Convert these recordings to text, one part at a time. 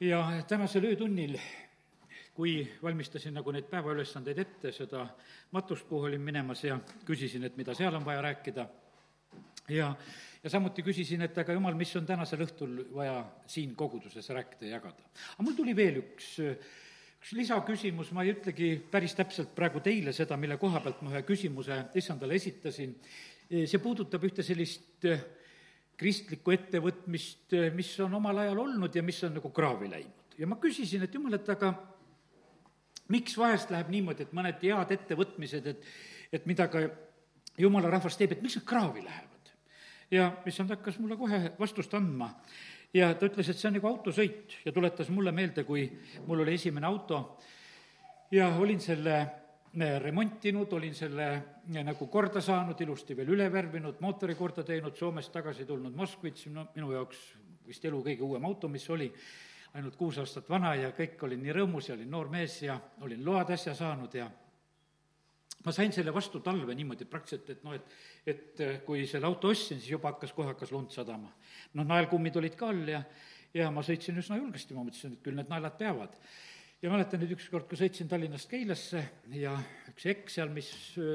ja tänasel öötunnil, kui valmistasin nagu neid päevaülesandeid ette, seda matuspuhu olin minemas ja küsisin, et mida seal on vaja rääkida, ja, ja samuti küsisin, et aga jumal, mis on tänasel õhtul vaja siin koguduses rääkida ja jagada. aga mul tuli veel üks, üks lisaküsimus, ma ei ütlegi päris täpselt praegu teile seda, mille koha pealt ma ühe küsimuse issandale esitasin, see puudutab ühte sellist kristlikku ettevõtmist, mis on omal ajal olnud ja mis on nagu kraavi läinud. ja ma küsisin, et jumal, et aga miks vahest läheb niimoodi, et mõned head ettevõtmised, et, et mida ka jumala rahvas teeb, et miks nad kraavi lähevad? ja issand hakkas mulle kohe vastust andma ja ta ütles, et see on nagu autosõit ja tuletas mulle meelde, kui mul oli esimene auto ja olin selle remontinud, olin selle nagu korda saanud, ilusti veel üle värvinud, mootori korda teinud, Soomest tagasi tulnud Moskvitš, no minu jaoks vist elu kõige uuem auto, mis oli, ainult kuus aastat vana ja kõik olin nii rõõmus ja olin noor mees ja olin load äsja saanud ja ma sain selle vastu talve niimoodi praktiliselt, et noh, et, et kui selle auto ostsin, siis juba hakkas, kohe hakkas lund sadama. noh, naelkummid olid ka all ja, ja ma sõitsin üsna julgesti, ma mõtlesin, et küll need naelad peavad ja mäletan nüüd ükskord, kui sõitsin Tallinnast Keilasse ja üks ekk seal, mis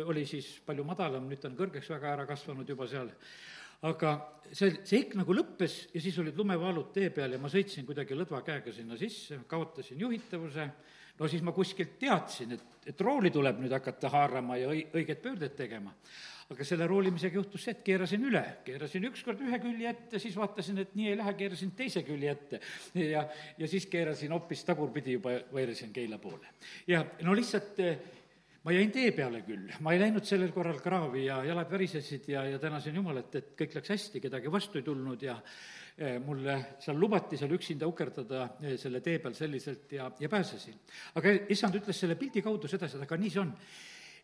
oli siis palju madalam, nüüd ta on kõrgeks väga ära kasvanud juba seal, aga see, see ekk nagu lõppes ja siis olid lumevaalud tee peal ja ma sõitsin kuidagi lõdva käega sinna sisse, kaotasin juhitavuse, no siis ma kuskilt teadsin, et, et rooli tuleb nüüd hakata haarama ja õi-, õiget pöördet tegema. Aga selle roolimisega juhtus see, et keerasin üle, keerasin ükskord ühe külje ette, siis vaatasin, et nii ei lähe, keerasin teise külje ette. Ja, ja siis keerasin hoopis tagurpidi juba, vairasin Keila poole. ja no lihtsalt eh, ma jäin tee peale küll, ma ei läinud sellel korral kraavi ja jalad värisesid ja, ja tänasin Jumalat, et kõik läks hästi, kedagi vastu ei tulnud ja mulle seal lubati seal üksinda ukerdada eh, selle tee peal selliselt ja, ja pääsesin. aga issand ütles selle pildi kaudu sedasi, et aga nii see on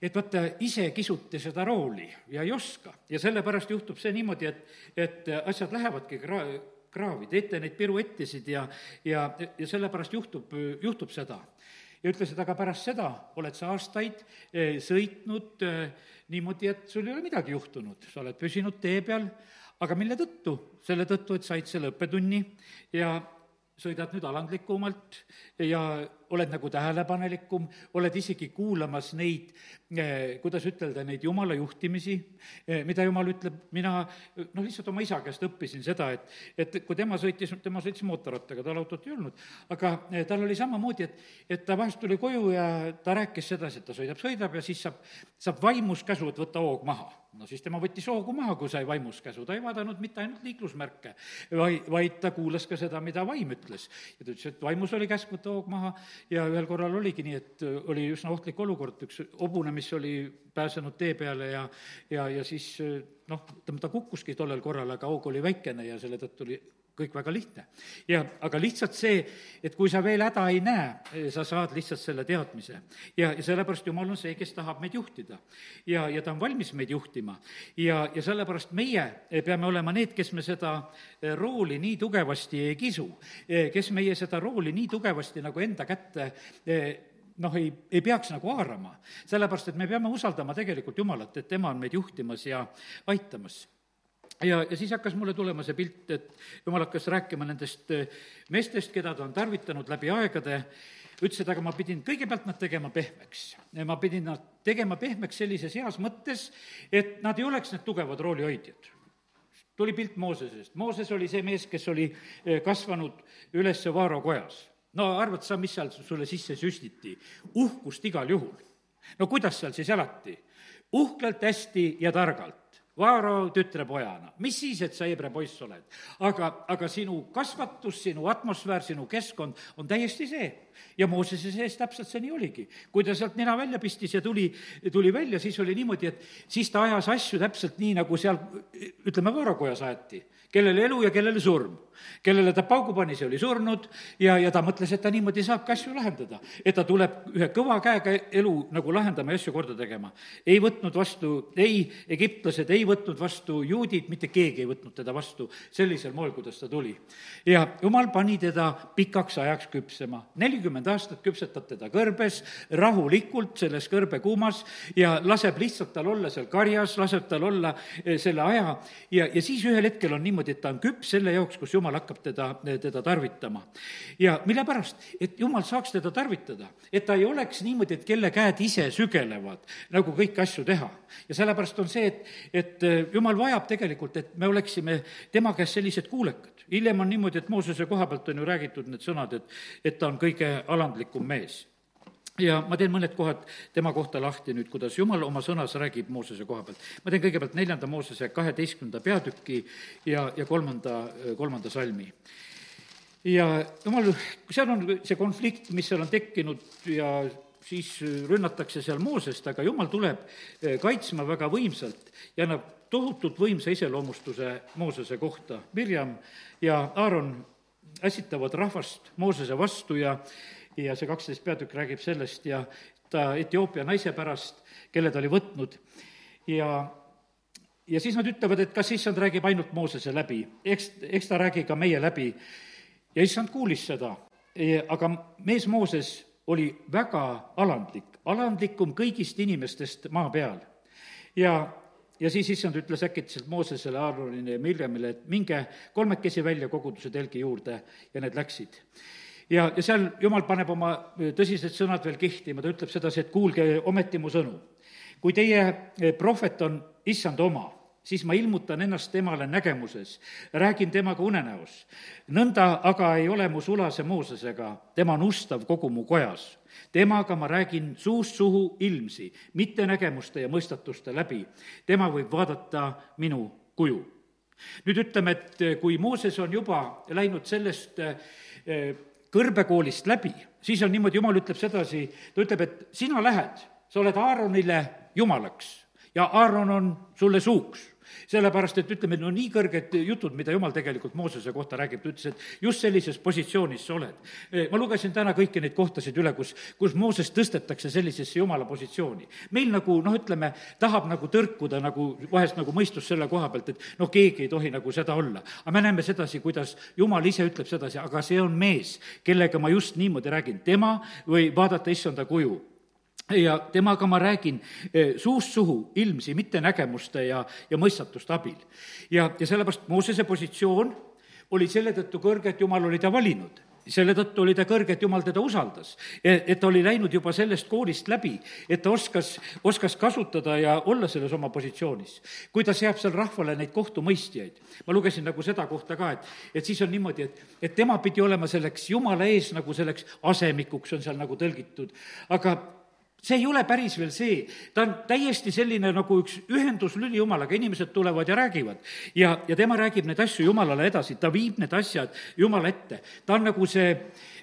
et vaata, ise kisuti seda rooli ja ei oska ja sellepärast juhtub see niimoodi, et, et asjad lähevadki kra-, kraavi, teete neid piruettisid ja, ja, ja sellepärast juhtub, juhtub seda. ja ütles, et aga pärast seda oled sa aastaid eh, sõitnud eh, niimoodi, et sul ei ole midagi juhtunud, sa oled püsinud tee peal, aga mille tõttu? selle tõttu, et said selle õppetunni ja sõidad nüüd alandlikumalt ja oled nagu tähelepanelikum, oled isegi kuulamas neid, eh, kuidas ütelda, neid jumala juhtimisi, eh, mida jumal ütleb, mina noh, lihtsalt oma isa käest õppisin seda, et, et kui tema sõitis, tema sõitis mootorrattaga, tal autot ei olnud, aga eh, tal oli samamoodi, et, et ta vahest tuli koju ja ta rääkis sedasi, et ta sõidab, sõidab ja siis saab, saab vaimuskäsu, et võta hoog maha. No siis tema võttis hoogu maha, kui sai vaimuskäsu, ta ei vaadanud mitte ainult liiklusmärke, vaid, vaid ta kuulas ka seda, mida vaim ütles. ja ta ütles, et vaimus oli käsk võtta hoog maha ja ühel korral oligi nii, et oli üsna ohtlik olukord, üks hobune, mis oli pääsenud tee peale ja ja, ja siis noh, ütleme, ta kukkuski tollel korral, aga hoog oli väikene ja selle tõttu oli kõik väga lihtne. ja aga lihtsalt see, et kui sa veel häda ei näe, sa saad lihtsalt selle teadmise. ja, ja sellepärast Jumal on see, kes tahab meid juhtida. ja, ja ta on valmis meid juhtima. ja, ja sellepärast meie peame olema need, kes me seda eh, rooli nii tugevasti ei kisu, eh, kes meie seda rooli nii tugevasti nagu enda kätte eh, noh, ei, ei peaks nagu haarama. sellepärast, et me peame usaldama tegelikult Jumalat, et tema on meid juhtimas ja aitamas ja, ja siis hakkas mulle tulema see pilt, et jumal hakkas rääkima nendest eh, meestest, keda ta on tarvitanud läbi aegade, ütles, et aga ma pidin kõigepealt nad tegema pehmeks. ma pidin nad tegema pehmeks sellises heas mõttes, et nad ei oleks need tugevad roolihoidjad. tuli pilt Moosesest, Mooses oli see mees, kes oli eh, kasvanud üles Vaaro kojas. no arvad sa, mis seal sulle sisse süstiti? uhkust igal juhul. no kuidas seal siis elati? uhkelt, hästi ja targalt Vaaro tütrepojana, mis siis, et sa hebre poiss oled. aga, aga sinu kasvatus, sinu atmosfäär, sinu keskkond on täiesti see. ja Moosese sees täpselt see nii oligi. kui ta sealt nina välja pistis ja tuli, tuli välja, siis oli niimoodi, et siis ta ajas asju täpselt nii, nagu seal ütleme, Vaaro kojas aeti kellele elu ja kellele surm. kellele ta paugu pani, see oli surnud ja, ja ta mõtles, et ta niimoodi saabki asju lahendada. et ta tuleb ühe kõva käega elu nagu lahendama ja asju korda tegema. ei võtnud vastu ei egiptlased, ei võtnud vastu juudid, mitte keegi ei võtnud teda vastu sellisel moel, kuidas ta tuli. ja jumal pani teda pikaks ajaks küpsema. nelikümmend aastat küpsetab teda kõrbes, rahulikult selles kõrbekuumas ja laseb lihtsalt tal olla seal karjas, laseb tal olla eh, selle aja ja, ja siis ühel hetkel on niimoodi, et ta on küps selle jaoks, kus jumal hakkab teda, teda tarvitama. ja mille pärast? et jumal saaks teda tarvitada, et ta ei oleks niimoodi, et kelle käed ise sügelevad nagu kõiki asju teha. ja sellepärast on see, et, et eh, jumal vajab tegelikult, et me oleksime tema käest sellised kuulekad. hiljem on niimoodi, et Moosese koha pealt on ju räägitud need sõnad, et, et ta on kõige alandlikum mees ja ma teen mõned kohad tema kohta lahti nüüd, kuidas Jumal oma sõnas räägib Moosese koha pealt. ma teen kõigepealt neljanda Moosese kaheteistkümnenda peatüki ja, ja kolmanda, kolmanda salmi. ja Jumal, seal on see konflikt, mis seal on tekkinud ja siis rünnatakse seal Moosest, aga Jumal tuleb eh, kaitsma väga võimsalt ja annab tohutult võimsa iseloomustuse Moosese kohta. Mirjam ja Aaron ässitavad rahvast Moosese vastu ja ja see kaksteist peatükk räägib sellest ja ta Etioopia naise pärast, kelle ta oli võtnud ja ja siis nad ütlevad, et kas issand räägib ainult Moosese läbi, eks, eks ta räägi ka meie läbi. ja issand kuulis seda, aga mees Mooses oli väga alandlik, alandlikum kõigist inimestest maa peal. ja, ja siis issand ütles äkitselt Moosesele, Aaronile ja Mirjamile, et minge kolmekesi välja koguduse telgi juurde ja need läksid ja, ja seal jumal paneb oma tõsised sõnad veel kihtima, ta ütleb sedasi, et kuulge ometi mu sõnu. kui teie eh, prohvet on issand oma, siis ma ilmutan ennast temale nägemuses, räägin temaga unenäos. nõnda aga ei ole mu sulase Moosesega, tema on ustav kogu mu kojas. temaga ma räägin suust suhu ilmsi, mitte nägemuste ja mõistatuste läbi. tema võib vaadata minu kuju. nüüd ütleme, et kui Mooses on juba läinud sellest eh, kõrbekoolist läbi, siis on niimoodi, jumal ütleb sedasi, ta ütleb, et sina lähed, sa oled Aaronile jumalaks ja Aaron on sulle suuks sellepärast, et ütleme, no nii kõrged jutud, mida jumal tegelikult Moosese kohta räägib, ta ütles, et just sellises positsioonis sa oled. ma lugesin täna kõiki neid kohtasid üle, kus, kus Mooses tõstetakse sellisesse jumala positsiooni. meil nagu noh, ütleme, tahab nagu tõrkuda nagu vahest nagu mõistus selle koha pealt, et noh, keegi ei tohi nagu seda olla. aga me näeme sedasi, kuidas jumal ise ütleb sedasi, aga see on mees, kellega ma just niimoodi räägin, tema või vaadata issanda kuju ja temaga ma räägin eh, suust suhu ilmsi, mitte nägemuste ja, ja mõistatuste abil. ja, ja sellepärast Moosese positsioon oli selle tõttu kõrge, et jumal oli ta valinud selle tõttu oli ta kõrge, et jumal teda usaldas. et ta oli läinud juba sellest koolist läbi, et ta oskas, oskas kasutada ja olla selles oma positsioonis. kui ta seab seal rahvale neid kohtumõistjaid, ma lugesin nagu seda kohta ka, et, et siis on niimoodi, et, et tema pidi olema selleks jumala ees nagu selleks asemikuks, on seal nagu tõlgitud, aga see ei ole päris veel see, ta on täiesti selline nagu üks ühenduslüli Jumalaga, inimesed tulevad ja räägivad. ja, ja tema räägib neid asju Jumalale edasi, ta viib need asjad Jumala ette. ta on nagu see,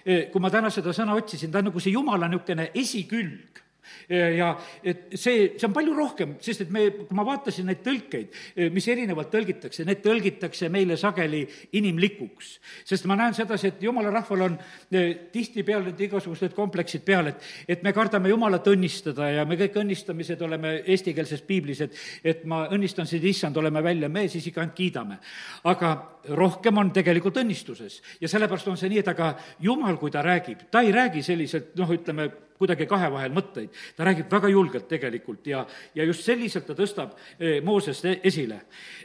eh, kui ma täna seda sõna otsisin, ta on nagu see Jumala niisugune esikülg ja et see, see on palju rohkem, sest et me, kui ma vaatasin neid tõlkeid, mis erinevalt tõlgitakse, need tõlgitakse meile sageli inimlikuks. sest ma näen sedasi, et jumala rahval on eh, tihtipeale need igasugused kompleksid peal, et, et me kardame Jumalat õnnistada ja me kõik õnnistamised oleme eestikeelses piiblis, et, et ma õnnistan sind, issand, oleme välja, me siis ikka ainult kiidame. aga rohkem on tegelikult õnnistuses ja sellepärast on see nii, et aga Jumal, kui ta räägib, ta ei räägi selliselt noh, ütleme, kuidagi kahe vahel mõtteid. ta räägib väga julgelt tegelikult ja, ja just selliselt ta tõstab eh, Moosest e-, esile.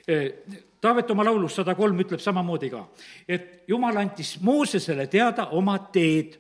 Eh, Taavet oma laulus sada kolm ütleb samamoodi ka, et Jumal andis Moosesele teada oma teed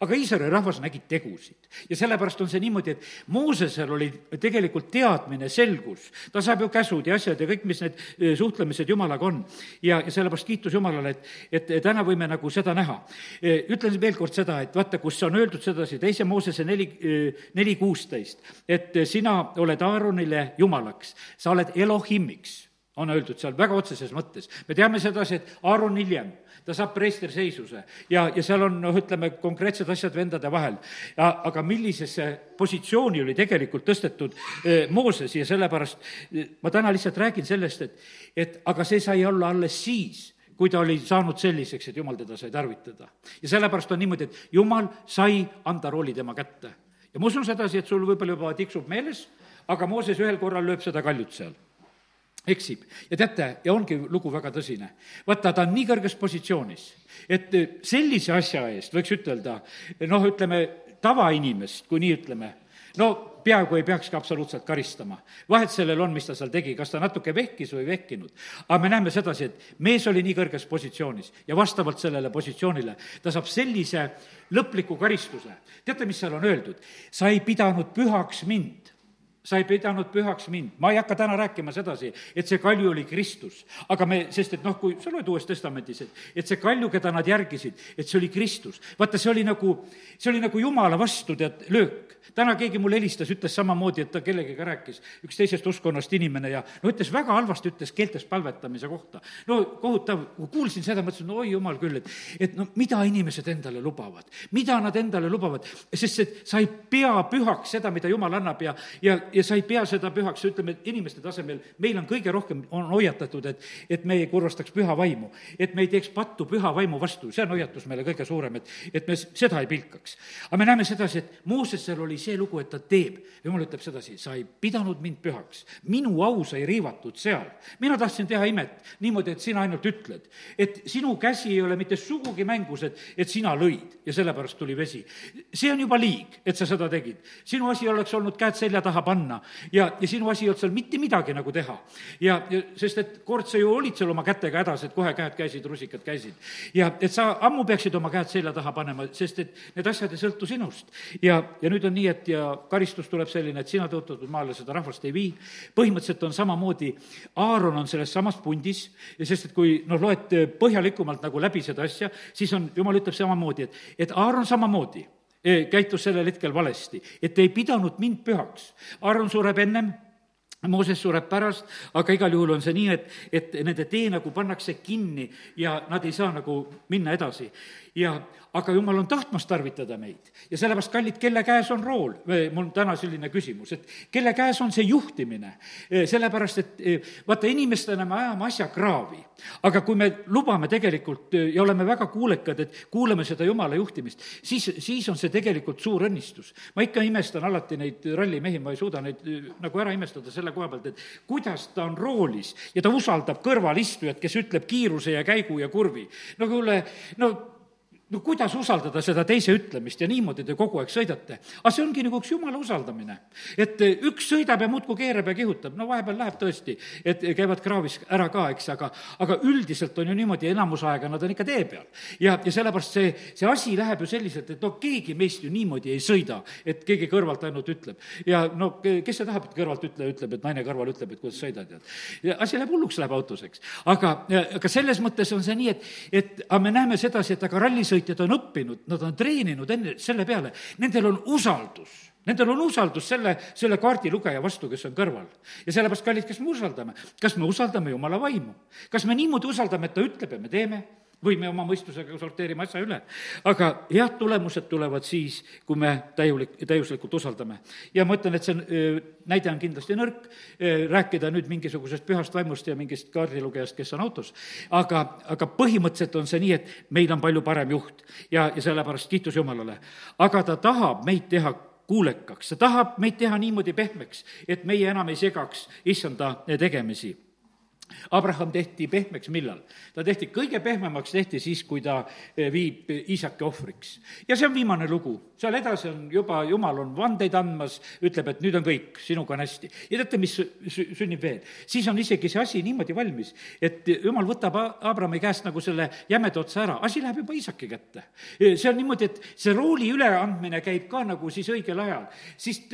aga Iisraeli rahvas nägi tegusid. ja sellepärast on see niimoodi, et Moosesel oli tegelikult teadmine, selgus, ta saab ju käsud ja asjad ja kõik, mis need eh, suhtlemised Jumalaga on. ja, ja sellepärast kiitus Jumalale, et, et täna võime nagu seda näha. Eh, ütlen veel kord seda, et vaata, kus on öeldud sedasi, teise Moosese neli, eh, neli kuusteist, et sina oled Aaronile jumalaks, sa oled Elohimiks on öeldud seal väga otseses mõttes. me teame sedasi, et Aaron hiljem ta saab preesterseisuse ja, ja seal on noh, ütleme, konkreetsed asjad vendade vahel. aga millisesse positsiooni oli tegelikult tõstetud eh, Mooses ja sellepärast eh, ma täna lihtsalt räägin sellest, et, et aga see sai olla alles siis, kui ta oli saanud selliseks, et jumal teda sai tarvitada. ja sellepärast on niimoodi, et jumal sai anda rooli tema kätte. ja ma usun sedasi, et sul võib-olla juba tiksub meeles, aga Mooses ühel korral lööb seda kaljut seal eksib ja teate, ja ongi lugu väga tõsine. vaata, ta on nii kõrges positsioonis, et sellise asja eest võiks ütelda, noh, ütleme, tavainimest, kui nii ütleme, no peaaegu ei peakski absoluutselt karistama. vahet sellel on, mis ta seal tegi, kas ta natuke vehkis või ei vehkinud. aga me näeme sedasi, et mees oli nii kõrges positsioonis ja vastavalt sellele positsioonile ta saab sellise lõpliku karistuse. teate, mis seal on öeldud? sa ei pidanud pühaks mind sa ei pidanud pühaks mind. ma ei hakka täna rääkima sedasi, et see kalju oli Kristus, aga me, sest et noh, kui sa loed Uues Testamendis, et, et see kalju, keda nad järgisid, et see oli Kristus. vaata, see oli nagu, see oli nagu jumala vastu, tead, löök täna keegi mulle helistas, ütles samamoodi, et ta kellegagi rääkis, üks teisest uskkonnast inimene ja no ütles väga halvasti, ütles keeltes palvetamise kohta. no kohutav, kui kuulsin seda, mõtlesin, no oi jumal küll, et, et no mida inimesed endale lubavad, mida nad endale lubavad, sest et sa ei pea pühaks seda, mida jumal annab ja, ja, ja sa ei pea seda pühaks, ütleme, inimeste tasemel. Meil on kõige rohkem, on hoiatatud, et, et me ei kurvastaks püha vaimu, et me ei teeks pattu püha vaimu vastu, see on hoiatus meile kõige suurem, et, et me seda ei pilkaks. aga me näeme sedasi, et Moosesel oli see lugu, et ta teeb. jumal ütleb sedasi, sa ei pidanud mind pühaks, minu au sai riivatud seal. mina tahtsin teha imet niimoodi, et sina ainult ütled. et sinu käsi ei ole mitte sugugi mängus, et, et sina lõid ja sellepärast tuli vesi. see on juba liig, et sa seda tegid. sinu asi oleks olnud käed selja taha panna ja, ja sinu asi ei olnud seal mitte midagi nagu teha. ja, ja sest et kord sa ju olid seal oma kätega hädas, et kohe käed käisid, rusikad käisid. ja et sa ammu peaksid oma käed selja taha panema, sest et need asjad ei sõltu sinust. ja, ja nüüd on nii, et ja karistus tuleb selline, et sina tõotatud maale seda rahvast ei vii. põhimõtteliselt on samamoodi, Aaron on selles samas pundis, sest et kui noh, loed põhjalikumalt nagu läbi seda asja, siis on, jumal ütleb samamoodi, et, et Aaron samamoodi e, käitus sellel hetkel valesti, et ei pidanud mind pühaks. Aaron sureb ennem, Mooses sureb pärast, aga igal juhul on see nii, et, et nende tee nagu pannakse kinni ja nad ei saa nagu minna edasi. Ja aga jumal on tahtmas tarvitada meid ja sellepärast, kallid, kelle käes on rool? mul täna selline küsimus, et kelle käes on see juhtimine? sellepärast, et vaata, inimestena me ajame asja kraavi, aga kui me lubame tegelikult ja oleme väga kuulekad, et kuulame seda jumala juhtimist, siis, siis on see tegelikult suur õnnistus. ma ikka imestan alati neid rallimehi, ma ei suuda neid nagu ära imestada selle koha pealt, et kuidas ta on roolis ja ta usaldab kõrvalistujat, kes ütleb kiiruse ja käigu ja kurvi. no kuule, no no kuidas usaldada seda teise ütlemist ja niimoodi te kogu aeg sõidate? aga see ongi nagu üks jumala usaldamine. et üks sõidab ja muudkui keerab ja kihutab, no vahepeal läheb tõesti, et käivad kraavis ära ka, eks, aga, aga üldiselt on ju niimoodi, enamus aega nad on ikka tee peal. ja, ja sellepärast see, see asi läheb ju selliselt, et no keegi meist ju niimoodi ei sõida, et keegi kõrvalt ainult ütleb. ja no kes see tahab, et kõrvalt ütleja ütleb, et naine kõrval ütleb, et kuidas sõidad, tead. asi läheb hulluks, läheb autos, eks. aga, aga selles mõttes on see nii, et, et aga me näeme sedasi, et aga rallisõit sõitjad on õppinud, nad on treeninud enne selle peale, nendel on usaldus Nendel on usaldus selle, selle kaardilugeja vastu, kes on kõrval. ja sellepärast, kallid, kes me usaldame? kas me usaldame Jumala vaimu? kas me niimoodi usaldame, et ta ütleb ja me teeme? Või me oma mõistusega sorteerime asja üle. aga head tulemused tulevad siis, kui me täiulik, täiuslikult usaldame. ja ma ütlen, et see näide on kindlasti nõrk, rääkida nüüd mingisugusest pühast vaimust ja mingist kaardilugejast, kes on autos, aga, aga põhimõtteliselt on see nii, et meil on palju parem juht ja, ja sellepärast kiitus Jumalale. aga ta tahab meid teha kuulekaks, ta tahab meid teha niimoodi pehmeks, et meie enam ei segaks issanda tegemisi Abraham tehti pehmeks millal? ta tehti, kõige pehmemaks tehti siis, kui ta eh, viib Iisaki ohvriks. ja see on viimane lugu. seal edasi on juba, jumal on vandeid andmas, ütleb, et nüüd on kõik, sinuga on hästi. ja teate, mis sünnib veel? siis on isegi see asi niimoodi valmis, et jumal võtab Abrami käest nagu selle jämeda otsa ära, asi läheb juba Iisaki kätte. see on niimoodi, et see rooli üleandmine käib ka nagu siis õigel ajal, siis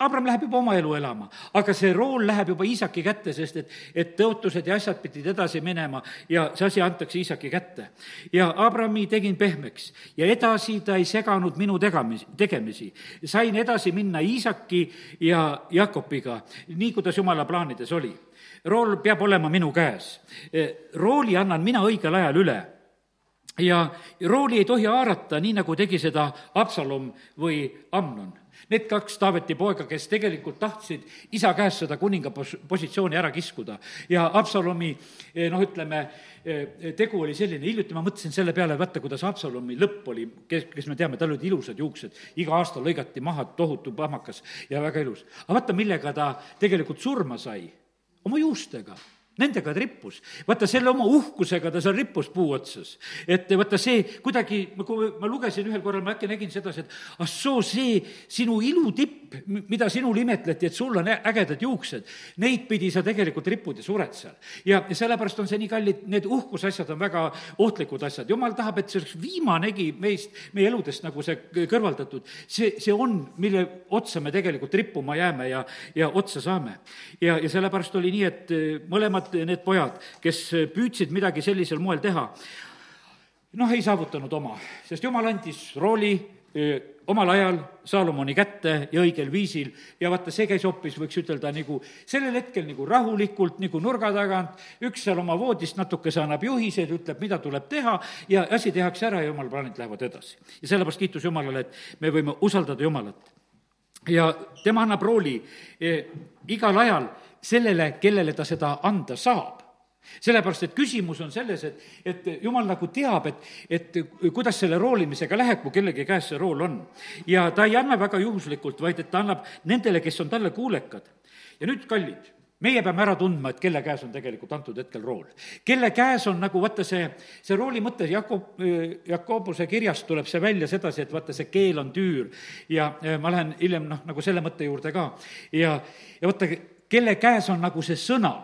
Abram läheb juba oma elu elama, aga see rool läheb juba Iisaki kätte, sest et, et tõotused ja asjad pidid edasi minema ja see asi antakse Iisaki kätte. ja Abrami tegin pehmeks ja edasi ta ei seganud minu tegamisi, tegemisi. sain edasi minna Iisaki ja Jakobiga, nii kuidas jumala plaanides oli. rool peab olema minu käes. rooli annan mina õigel ajal üle ja rooli ei tohi haarata, nii nagu tegi seda Absalom või Amnon Need kaks Taaveti poega, kes tegelikult tahtsid isa käest seda kuninga pos-, positsiooni ära kiskuda. Ja Absalomi eh, noh, ütleme, eh, tegu oli selline, hiljuti ma mõtlesin selle peale, vaata, kuidas Absalomi lõpp oli, kes, kes me teame, tal olid ilusad juuksed, iga aasta lõigati maha tohutu pahmakas ja väga ilus. aga vaata, millega ta tegelikult surma sai. Oma juustega nendega ta rippus. vaata, selle oma uhkusega ta seal rippus puu otsas. et vaata, see kuidagi, kui ma lugesin ühel korral, ma äkki nägin sedasi, et ah soo, see sinu ilutipp, mida sinul imetleti, et sul on ägedad juuksed, neid pidi sa tegelikult ripud ja sured seal. ja, sellepärast on see nii kallid, need uhkusasjad on väga ohtlikud asjad. jumal tahab, et see oleks viimanegi meist, meie eludest nagu see kõrvaldatud. see, see on, mille otsa me tegelikult rippuma jääme ja, ja otsa saame. ja, ja sellepärast oli nii, et mõlemad need, need pojad, kes püüdsid midagi sellisel moel teha, noh, ei saavutanud oma, sest jumal andis rooli omal ajal Saalomoni kätte ja õigel viisil ja vaata, see käis hoopis, võiks ütelda, nagu sellel hetkel nagu rahulikult, nagu nurga tagant, üks seal oma voodist natukese annab juhiseid, ütleb, mida tuleb teha ja asi tehakse ära ja jumala plaanid lähevad edasi. ja sellepärast kiitus Jumalale, et me võime usaldada Jumalat. ja tema annab rooli eh, igal ajal sellele, kellele ta seda anda saab sellepärast, et küsimus on selles, et, et jumal nagu teab, et, et kuidas selle roolimisega läheb, kui kellegi käes see rool on. ja ta ei anna väga juhuslikult, vaid et ta annab nendele, kes on talle kuulekad. ja nüüd, kallid, meie peame ära tundma, et kelle käes on tegelikult antud hetkel rool. kelle käes on nagu vaata see, see rooli mõte, Jakob, Jakobuse kirjast tuleb see välja sedasi, et vaata, see keel on tüür ja ma lähen hiljem noh, nagu selle mõtte juurde ka. ja, ja vaata, kelle käes on nagu see sõna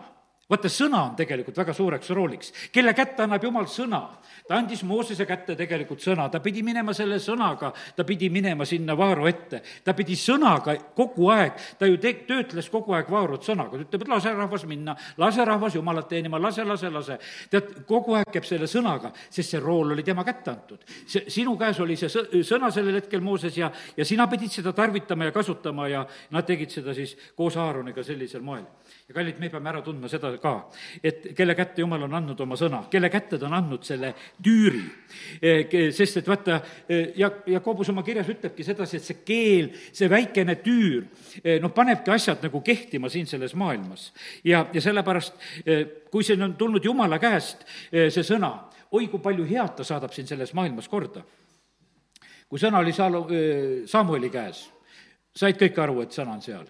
vaata, sõna on tegelikult väga suureks rooliks. kelle kätte annab Jumal sõna? ta andis Moosese kätte tegelikult sõna, ta pidi minema selle sõnaga, ta pidi minema sinna Vaaro ette. ta pidi sõnaga kogu aeg, ta ju te-, töötles kogu aeg Vaarot sõnaga, ta ütleb, et lase rahvas minna, lase rahvas Jumalat teenima, lase, lase, lase. tead, kogu aeg käib selle sõnaga, sest see rool oli tema kätte antud. see, sinu käes oli see sõna sellel hetkel, Mooses, ja, ja sina pidid seda tarvitama ja kasutama ja nad tegid seda siis koos Aaroniga sellisel moel ja kallid, me peame ära tundma seda ka, et kelle kätte Jumal on andnud oma sõna, kelle kätte ta on andnud selle tüüri. E, sest et vaata, e, ja, Jakobus oma kirjas ütlebki sedasi, et see keel, see väikene tüür, noh, panebki asjad nagu kehtima siin selles maailmas. ja, ja sellepärast, kui see on tulnud Jumala käest, see sõna, oi kui palju head ta saadab siin selles maailmas korda. kui sõna oli Saalo-, Samueli käes, said kõik aru, et sõna on seal.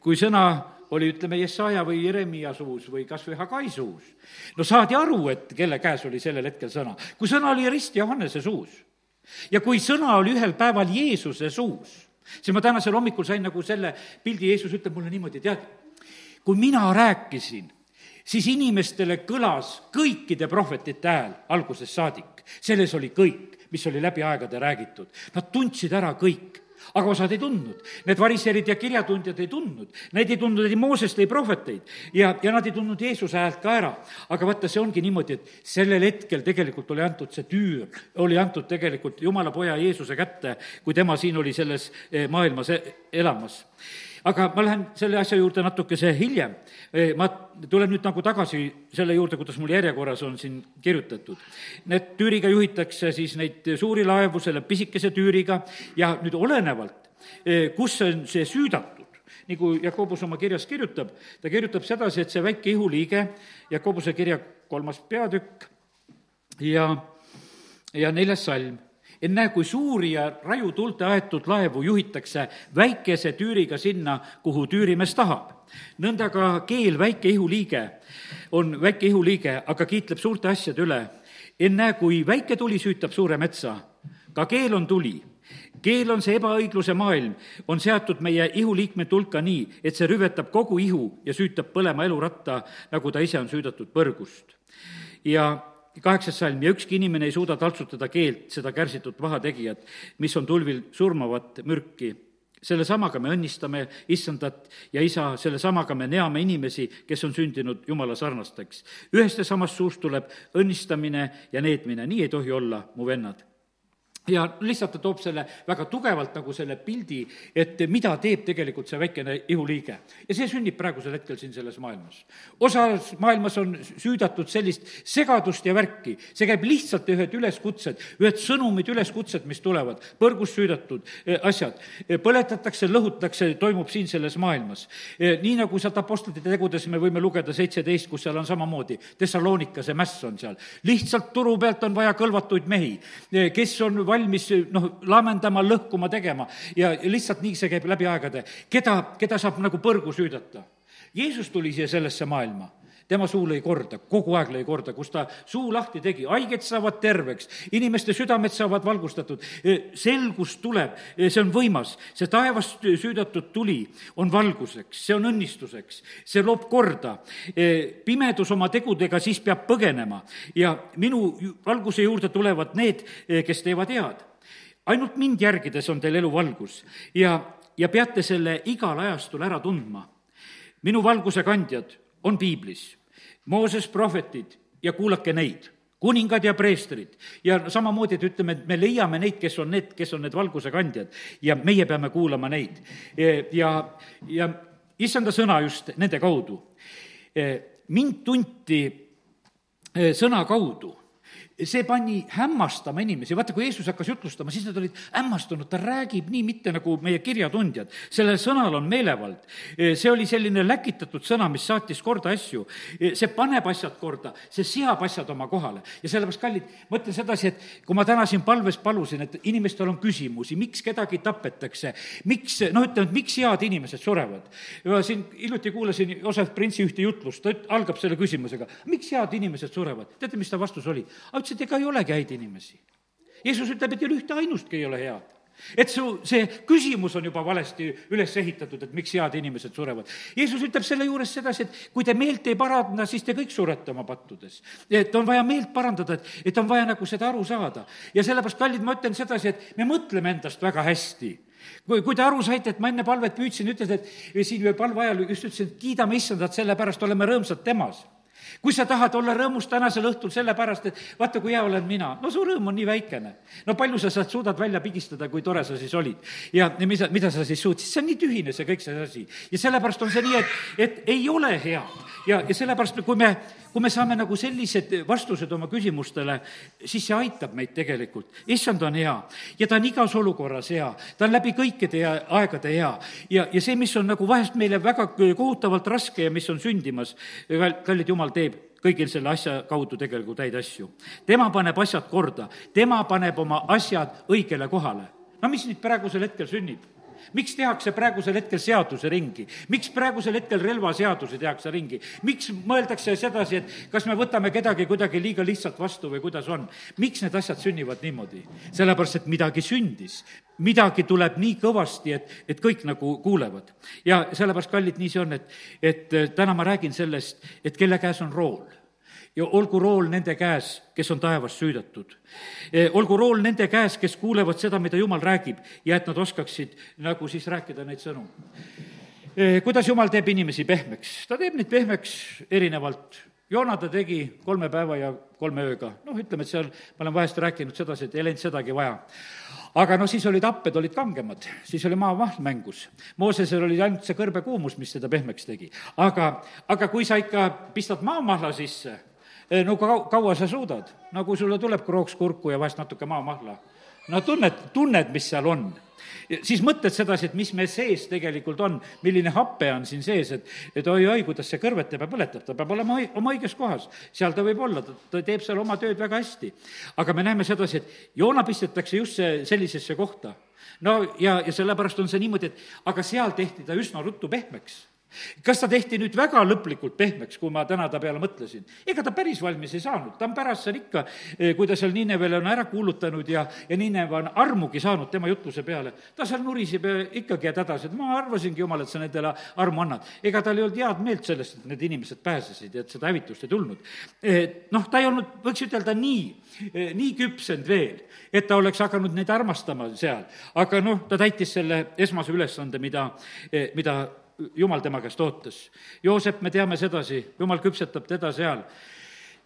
kui sõna oli, ütleme, Jesaja või Jeremia suus või kas või Hagai suus. no saadi aru, et kelle käes oli sellel hetkel sõna. kui sõna oli Rist Johannese suus ja kui sõna oli ühel päeval Jeesuse suus, siis ma tänasel hommikul sain nagu selle pildi, Jeesus ütleb mulle niimoodi, tead, kui mina rääkisin, siis inimestele kõlas kõikide prohvetite hääl algusest saadik. selles oli kõik, mis oli läbi aegade räägitud. Nad tundsid ära kõik aga osad ei tundnud. Need variserid ja kirjatundjad ei tundnud, need ei tundnud ei Moosest, ei prohveteid ja, ja nad ei tundnud Jeesuse häält ka ära. aga vaata, see ongi niimoodi, et sellel hetkel tegelikult oli antud see tüür, oli antud tegelikult Jumala poja Jeesuse kätte, kui tema siin oli selles eh, maailmas e-, elamas aga ma lähen selle asja juurde natukese hiljem. ma tulen nüüd nagu tagasi selle juurde, kuidas mul järjekorras on siin kirjutatud. Need tüüriga juhitakse siis neid suuri laevu selle pisikese tüüriga ja nüüd olenevalt, kus on see süüdatud, nagu Jakobus oma kirjas kirjutab, ta kirjutab sedasi, et see väike ihuliige, Jakobuse kirja kolmas peatükk ja, ja neljas salm ennäe, kui suuri ja rajutuulte aetud laevu juhitakse väikese tüüriga sinna, kuhu tüürimees tahab. nõnda ka keel, väike ihuliige, on väike ihuliige, aga kiitleb suurte asjade üle. ennäe, kui väike tuli süütab suure metsa, ka keel on tuli keel on see ebaõigluse maailm, on seatud meie ihuliikmete hulka nii, et see rüvetab kogu ihu ja süütab põlema eluratta, nagu ta ise on süüdatud põrgust. ja kaheksas salm, ja ükski inimene ei suuda taltsutada keelt, seda kärsitud pahategijat, mis on tulvil surmavat mürki. selle samaga me õnnistame issandat ja isa, selle samaga me neame inimesi, kes on sündinud jumala sarnasteks. ühest ja samast suust tuleb õnnistamine ja needmine, nii ei tohi olla, mu vennad ja lihtsalt ta toob selle väga tugevalt nagu selle pildi, et mida teeb tegelikult see väikene ihuliige. ja see sünnib praegusel hetkel siin selles maailmas. osas maailmas on süüdatud sellist segadust ja värki, see käib lihtsalt ühed üleskutsed, ühed sõnumid, üleskutsed, mis tulevad, põrgus süüdatud eh, asjad, eh, põletatakse, lõhutakse, toimub siin selles maailmas. Eh, nii nagu sealt Apostlite tegudes me võime lugeda seitseteist, kus seal on samamoodi, Thessalonika see mäss on seal. lihtsalt turu pealt on vaja kõlvatuid mehi, kes on valmis noh, laamendama, lõhkuma, tegema ja lihtsalt nii see käib läbi aegade. keda, keda saab nagu põrgu süüdata? Jeesus tuli siia sellesse maailma tema suu lõi korda, kogu aeg lõi korda, kus ta suu lahti tegi, haiged saavad terveks, inimeste südamed saavad valgustatud, selgus tuleb, see on võimas, see taevast süüdatud tuli on valguseks, see on õnnistuseks, see loob korda. pimedus oma tegudega siis peab põgenema ja minu valguse juurde tulevad need, kes teevad head. ainult mind järgides on teil elu valgus ja, ja peate selle igal ajastul ära tundma. minu valguse kandjad on piiblis Mooses prohvetid ja kuulake neid kuningad ja preestrid ja samamoodi, et ütleme, et me leiame neid, kes on need, kes on need valguse kandjad ja meie peame kuulama neid. ja, ja issanda sõna just nende kaudu. mind tunti eh, sõna kaudu see pani hämmastama inimesi, vaata, kui Jeesus hakkas jutlustama, siis nad olid hämmastunud, ta räägib nii, mitte nagu meie kirjatundjad. sellel sõnal on meelevald. see oli selline läkitatud sõna, mis saatis korda asju. see paneb asjad korda, see seab asjad oma kohale. ja sellepärast, kallid, mõtlen sedasi, et kui ma täna siin palves palusin, et inimestel on küsimusi, miks kedagi tapetakse, miks, noh, ütleme, et miks head inimesed surevad. ma siin hiljuti kuulasin Josef Printsi ühte jutlust, ta algab selle küsimusega, miks head inimesed surevad? teate, mis ta vastus oli? Et ega ei olegi häid inimesi. Jeesus ütleb, et ei ole ühte ainustki ei ole head et su see küsimus on juba valesti üles ehitatud, et miks head inimesed surevad. Jeesus ütleb selle juures sedasi, et kui te meelt ei paranda, siis te kõik surete oma pattudes. et on vaja meelt parandada, et, et on vaja nagu seda aru saada. ja sellepärast, kallid, ma ütlen sedasi, et me mõtleme endast väga hästi kui, kui te aru saite, et ma enne palvet püüdsin, ütlesin, et siin palve ajal just ütlesin, et kiidame issandat, sellepärast oleme rõõmsad temas kui sa tahad olla rõõmus tänasel õhtul sellepärast, et vaata, kui hea olen mina, no su rõõm on nii väikene. no palju sa sealt suudad välja pigistada, kui tore sa siis olid. ja, mida, mida sa siis suutsid, see on nii tühine, see kõik see asi. ja sellepärast on see nii, et, et ei ole hea. ja, ja sellepärast, kui me, kui me saame nagu sellised vastused oma küsimustele, siis see aitab meid tegelikult. issand on hea ja ta on igas olukorras hea, ta on läbi kõikide aegade hea. ja, ja see, mis on nagu vahest meile väga kohutavalt raske ja mis on sündimas, kallid jumal teeb kõigil selle asja kaudu tegelikult häid asju. tema paneb asjad korda, tema paneb oma asjad õigele kohale. no mis nüüd praegusel hetkel sünnib? Miks tehakse praegusel hetkel seaduse ringi? miks praegusel hetkel relvaseadusi tehakse ringi? miks mõeldakse sedasi, et kas me võtame kedagi kuidagi liiga lihtsalt vastu või kuidas on? miks need asjad sünnivad niimoodi? sellepärast, et midagi sündis, midagi tuleb nii kõvasti, et, et kõik nagu kuulevad. ja sellepärast, kallid, nii see on, et, et täna ma räägin sellest, et kelle käes on rool ja olgu rool nende käes, kes on taevas süüdatud. Eh, olgu rool nende käes, kes kuulevad seda, mida Jumal räägib ja et nad oskaksid nagu siis rääkida neid sõnu. Eh, kuidas Jumal teeb inimesi pehmeks? ta teeb neid pehmeks erinevalt. Joona ta tegi kolme päeva ja kolme ööga. noh, ütleme, et seal, ma olen vahest rääkinud sedasi, et ei läinud sedagi vaja aga no siis olid happed, olid kangemad, siis oli maavahm mängus. Moosesel oli ainult see kõrbekuumus, mis teda pehmeks tegi. aga, aga kui sa ikka pistad maamahla sisse, no kau-, kaua sa suudad? no kui sulle tuleb krooks kurku ja vahest natuke maamahla, no tunned, tunned, mis seal on. siis mõtled sedasi, et mis meil sees tegelikult on, milline hape on siin sees, et, et oi-oi, kuidas see kõrvetab ja põletab, ta peab olema oma õiges kohas. seal ta võib olla, ta teeb seal oma tööd väga hästi. aga me näeme sedasi, et joona pistetakse just see, sellisesse kohta. no ja, ja sellepärast on see niimoodi, et aga seal tehti ta üsna ruttu pehmeks kas ta tehti nüüd väga lõplikult pehmeks, kui ma täna ta peale mõtlesin? ega ta päris valmis ei saanud, ta on pärast seal ikka, eh, kui ta seal Ninevele on ära kuulutanud ja, ja Nineve on armugi saanud tema jutluse peale, ta seal nuriseb ja ikkagi jääd hädas, et ma arvasingi, jumal, et sa nendele armu annad. ega tal ei olnud head meelt sellest, et need inimesed pääsesid ja et seda hävitust ei tulnud. Eh, noh, ta ei olnud, võiks ütelda nii, eh, nii küpsenud veel, et ta oleks hakanud neid armastama seal, aga noh, ta täitis selle esmase ülesande, mida, mida jumal tema käest ootas. Joosep, me teame sedasi, jumal küpsetab teda seal.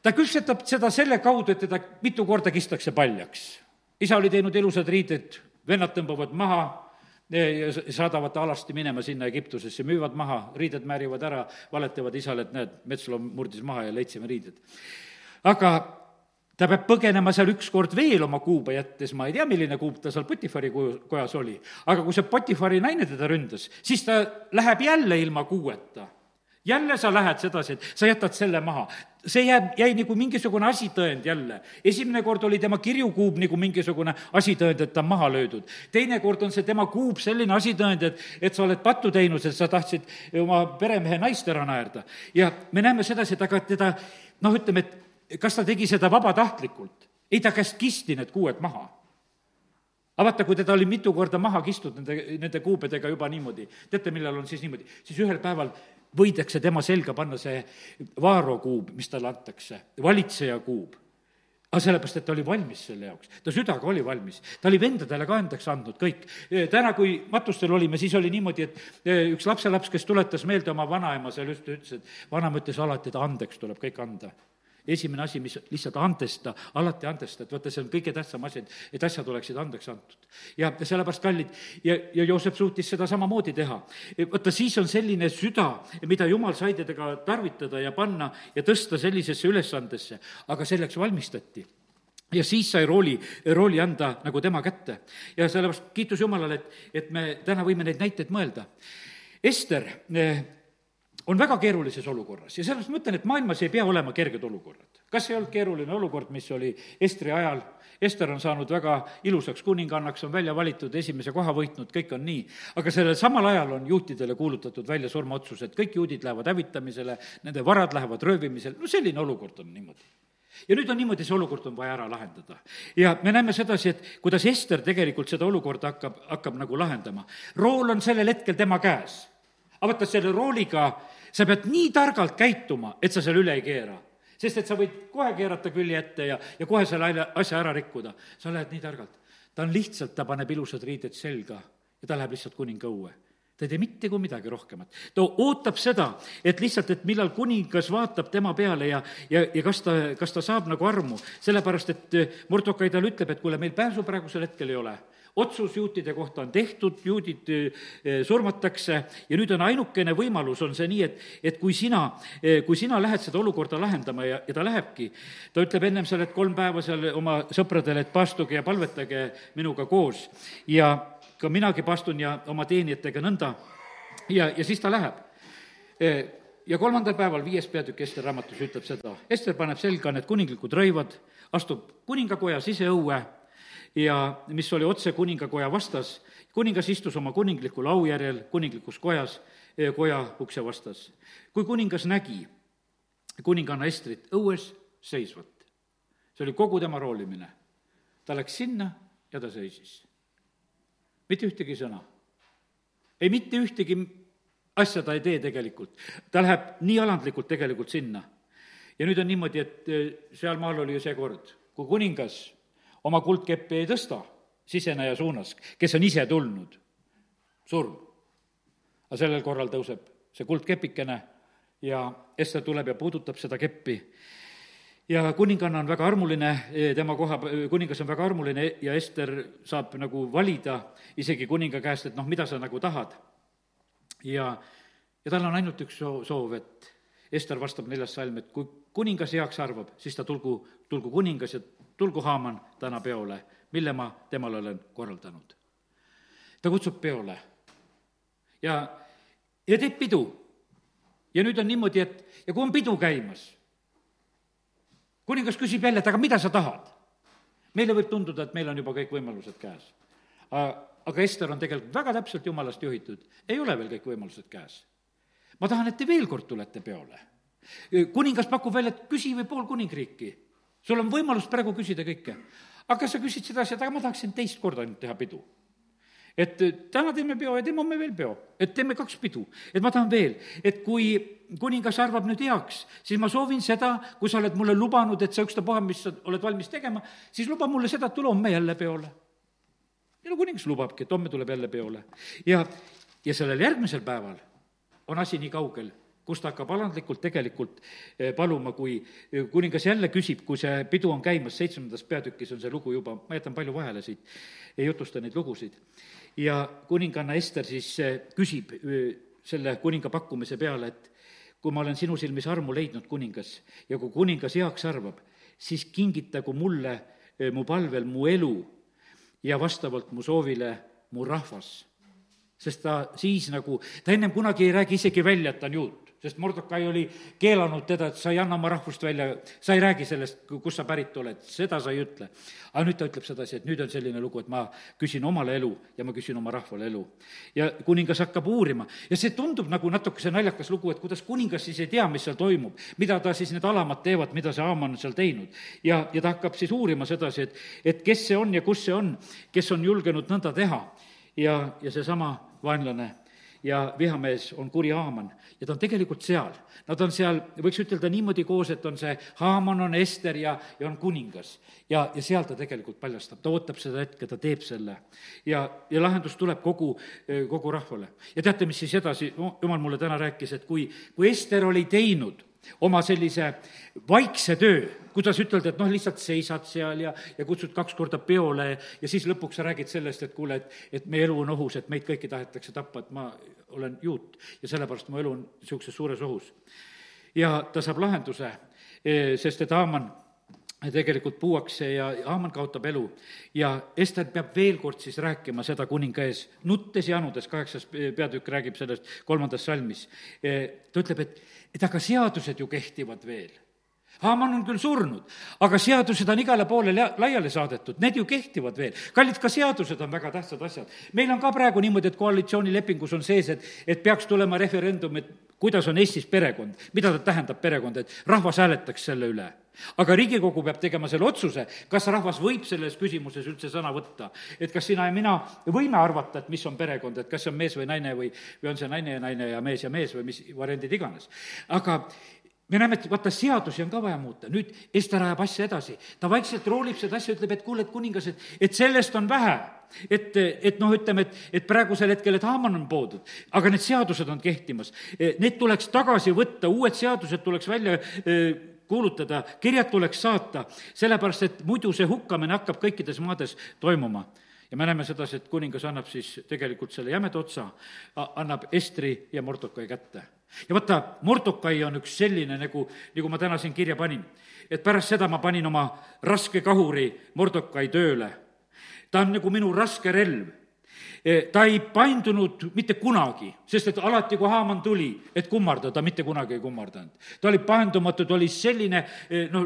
ta küpsetab seda selle kaudu, et teda mitu korda kistakse paljaks. isa oli teinud ilusad riided, vennad tõmbavad maha ja saadavad ta alasti minema sinna Egiptusesse, müüvad maha, riided määrivad ära, valetavad isale, et näed, metsloom murdis maha ja leidsime riided. aga ta peab põgenema seal ükskord veel oma kuuba jättes, ma ei tea, milline kuup ta seal Potifari kojas oli, aga kui see Potifari naine teda ründas, siis ta läheb jälle ilma kuueta jälle sa lähed sedasi, et sa jätad selle maha. see jääb, jäi nagu mingisugune asitõend jälle. esimene kord oli tema kirjukuub nagu mingisugune asitõend, et ta on maha löödud. teine kord on see tema kuub selline asitõend, et, et sa oled pattu teinud, et sa tahtsid oma peremehe naist ära naerda. ja me näeme sedasi, et aga teda noh, ütleme, et kas ta tegi seda vabatahtlikult? ei, ta käest kisti need kuued maha aga vaata, kui teda oli mitu korda maha kistud nende, nende kuubedega juba niimoodi, teate, millal on siis niimoodi, siis ühel päeval võidakse tema selga panna see vaarokuub, mis talle antakse, valitseja kuub. aga sellepärast, et ta oli valmis selle jaoks, ta südaga oli valmis, ta oli vendadele ka andeks andnud kõik. täna, kui matustel olime, siis oli niimoodi, et eh, üks lapselaps, kes tuletas meelde oma vanaema seal just, ütles, et vanaema ütles alati, et andeks tuleb kõik anda esimene asi, mis lihtsalt andesta, alati andesta, et vaata, see on kõige tähtsam asi, et, et asjad oleksid andeks antud. ja sellepärast, kallid, ja, ja Joosep suutis seda samamoodi teha. vaata, siis on selline süda, mida jumal sai tedega tarvitada ja panna ja tõsta sellisesse ülesandesse, aga selleks valmistati ja siis sai rooli, rooli anda nagu tema kätte. ja sellepärast kiitus Jumalale, et, et me täna võime neid näiteid mõelda. Ester eh, on väga keerulises olukorras ja sellepärast ma ütlen, et maailmas ei pea olema kerged olukorrad. kas ei olnud keeruline olukord, mis oli Estri ajal, Ester on saanud väga ilusaks kuningannaks, on välja valitud, esimese koha võitnud, kõik on nii. aga sellel samal ajal on juutidele kuulutatud välja surmaotsus, et kõik juudid lähevad hävitamisele, nende varad lähevad röövimisele, no selline olukord on niimoodi ja nüüd on niimoodi, see olukord on vaja ära lahendada. ja me näeme sedasi, et kuidas Ester tegelikult seda olukorda hakkab, hakkab nagu lahendama. rool on sellel hetkel tema käes. aga vaata, selle rooliga sa pead nii targalt käituma, et sa seal üle ei keera. sest et sa võid kohe keerata külje ette ja, ja kohe selle asja ära rikkuda. sa lähed nii targalt. ta on lihtsalt, ta paneb ilusad riided selga ja ta läheb lihtsalt kuninga õue ta ei tee mitte kui midagi rohkemat. ta ootab seda, et lihtsalt, et millal kuningas vaatab tema peale ja, ja, ja kas ta, kas ta saab nagu armu, sellepärast et Mordokai talle ütleb, et kuule, meil pääsu praegusel hetkel ei ole otsus juutide kohta on tehtud, juudid eh, surmatakse ja nüüd on ainukene võimalus, on see nii, et, et kui sina, eh, kui sina lähed seda olukorda lahendama ja, ja ta lähebki, ta ütleb ennem seal, et kolm päeva seal oma sõpradele, et paastuge ja palvetage minuga koos. Ja ka minagi paastun ja oma teenijatega nõnda. Ja, ja siis ta läheb. Eh, ja kolmandal päeval, viies peatükk Ester raamatus ütleb seda, Ester paneb selga need kuninglikud rõivad, astub kuningakoja siseõue ja mis oli otse kuningakoja vastas. kuningas istus oma kuninglikul aujärjel kuninglikus kojas, eh, koja ukse vastas. kui kuningas nägi kuninganna Estrit õues seisvat, see oli kogu tema roolimine, ta läks sinna ja ta seisis. mitte ühtegi sõna. ei mitte ühtegi asja ta ei tee tegelikult, ta läheb nii alandlikult tegelikult sinna. ja nüüd on niimoodi, et eh, sealmaal oli ju see kord, kui kuningas oma kuldkeppi ei tõsta siseneja suunas, kes on ise tulnud, surm. aga sellel korral tõuseb see kuldkepikene ja Ester tuleb ja puudutab seda keppi ja kuninganna on väga armuline, tema koha, kuningas on väga armuline ja Ester saab nagu valida isegi kuninga käest, et noh, mida sa nagu tahad. ja, ja tal on ainult üks soov, et Ester vastab neljas salm, et kui kuningas heaks arvab, siis ta tulgu, tulgu kuningas ja tulgu Haaman täna peole, mille ma temale olen korraldanud. ta kutsub peole ja, ja teeb pidu. ja nüüd on niimoodi, et ja kui on pidu käimas, kuningas küsib jälle, et aga mida sa tahad? meile võib tunduda, et meil on juba kõik võimalused käes. aga Ester on tegelikult väga täpselt jumalast juhitud, ei ole veel kõik võimalused käes. ma tahan, et te veel kord tulete peole. kuningas pakub välja, et küsi või pool kuningriiki sul on võimalus praegu küsida kõike. aga sa küsid sedasi, et aga ma tahaksin teist korda ainult teha pidu. et äh, täna teeme peo ja teeme homme veel peo, et teeme kaks pidu, et ma tahan veel, et kui kuningas arvab nüüd heaks, siis ma soovin seda, kui sa oled mulle lubanud, et sa ükstapuha, mis sa oled valmis tegema, siis luba mulle seda, et tule homme jälle peole. ja no kuningas lubabki, et homme tuleb jälle peole. ja, ja sellel järgmisel päeval on asi nii kaugel kus ta hakkab alandlikult tegelikult eh, paluma, kui eh, kuningas jälle küsib, kui see pidu on käimas, seitsmendas peatükis on see lugu juba, ma jätan palju vahele siit, ei jutusta neid lugusid. ja kuninganna Ester siis eh, küsib selle kuninga pakkumise peale, et kui ma olen sinu silmis armu leidnud, kuningas, ja kui kuningas heaks arvab, siis kingitagu mulle mu palvel mu elu ja vastavalt mu soovile mu rahvas. sest ta siis nagu, ta ennem kunagi ei räägi isegi välja, et ta on juut sest Mordokai oli keelanud teda, et sa ei anna oma rahvust välja, sa ei räägi sellest, kust sa pärit oled, seda sa ei ütle. aga nüüd ta ütleb sedasi, et nüüd on selline lugu, et ma küsin omale elu ja ma küsin oma rahvale elu. ja kuningas hakkab uurima ja see tundub nagu natukese naljakas lugu, et kuidas kuningas siis ei tea, mis seal toimub, mida ta siis need alamad teevad, mida see Haaman on seal teinud. ja, ja ta hakkab siis uurima sedasi, et, et kes see on ja kus see on, kes on julgenud nõnda teha. ja, ja seesama vaenlane ja vihamees on kuri Haaman ja ta on tegelikult seal. Nad on seal, võiks ütelda niimoodi koos, et on see Haaman, on Ester ja, ja on kuningas. ja, ja seal ta tegelikult paljastab, ta ootab seda hetke, ta teeb selle. ja, ja lahendus tuleb kogu, kogu rahvale. ja teate, mis siis edasi, jumal mulle täna rääkis, et kui, kui Ester oli teinud oma sellise vaikse töö, kuidas ütelda, et noh, lihtsalt seisad seal ja, ja kutsud kaks korda peole ja siis lõpuks sa räägid sellest, et kuule, et, et meie elu on ohus, et meid kõiki tahetakse tappa, et ma olen juut ja sellepärast mu elu on niisuguses suures ohus. ja ta saab lahenduse, e, sest et Haaman tegelikult puuakse ja Haaman kaotab elu. ja Ester peab veel kord siis rääkima seda kuninga ees, nuttes ja anudes, kaheksas peatükk räägib sellest kolmandas salmis. E, ta ütleb, et et aga seadused ju kehtivad veel. Haaman on küll surnud, aga seadused on igale poole laiali saadetud, need ju kehtivad veel. kallid, ka seadused on väga tähtsad asjad. meil on ka praegu niimoodi, et koalitsioonilepingus on sees, et, et peaks tulema referendum, et kuidas on Eestis perekond, mida ta tähendab, perekond, et rahvas hääletaks selle üle aga Riigikogu peab tegema selle otsuse, kas rahvas võib selles küsimuses üldse sõna võtta. et kas sina ja mina võime arvata, et mis on perekond, et kas see on mees või naine või, või on see naine ja naine ja mees ja mees või mis variandid iganes. aga me näeme, et vaata, seadusi on ka vaja muuta, nüüd Ester ajab asja edasi, ta vaikselt roolib seda asja, ütleb, et kuule, et kuningas, et, et sellest on vähe. et, et noh, ütleme, et, et praegusel hetkel, et Haaman on poodud, aga need seadused on kehtimas. Need tuleks tagasi võtta, uued seadused tuleks välja kuulutada, kirjad tuleks saata, sellepärast et muidu see hukkamine hakkab kõikides maades toimuma. Ja me näeme sedasi, et kuningas annab siis tegelikult selle jämeda otsa, annab Estri ja Mordokai kätte. Ja vaata, Mordokai on üks selline, nagu, nagu ma täna siin kirja panin, et pärast seda ma panin oma raske kahuri Mordokai tööle. ta on nagu minu raske relv Eh, ta ei paindunud mitte kunagi, sest et alati, kui Haaman tuli, et kummardada, ta mitte kunagi ei kummardanud. ta oli paindumatu, ta oli selline, eh, no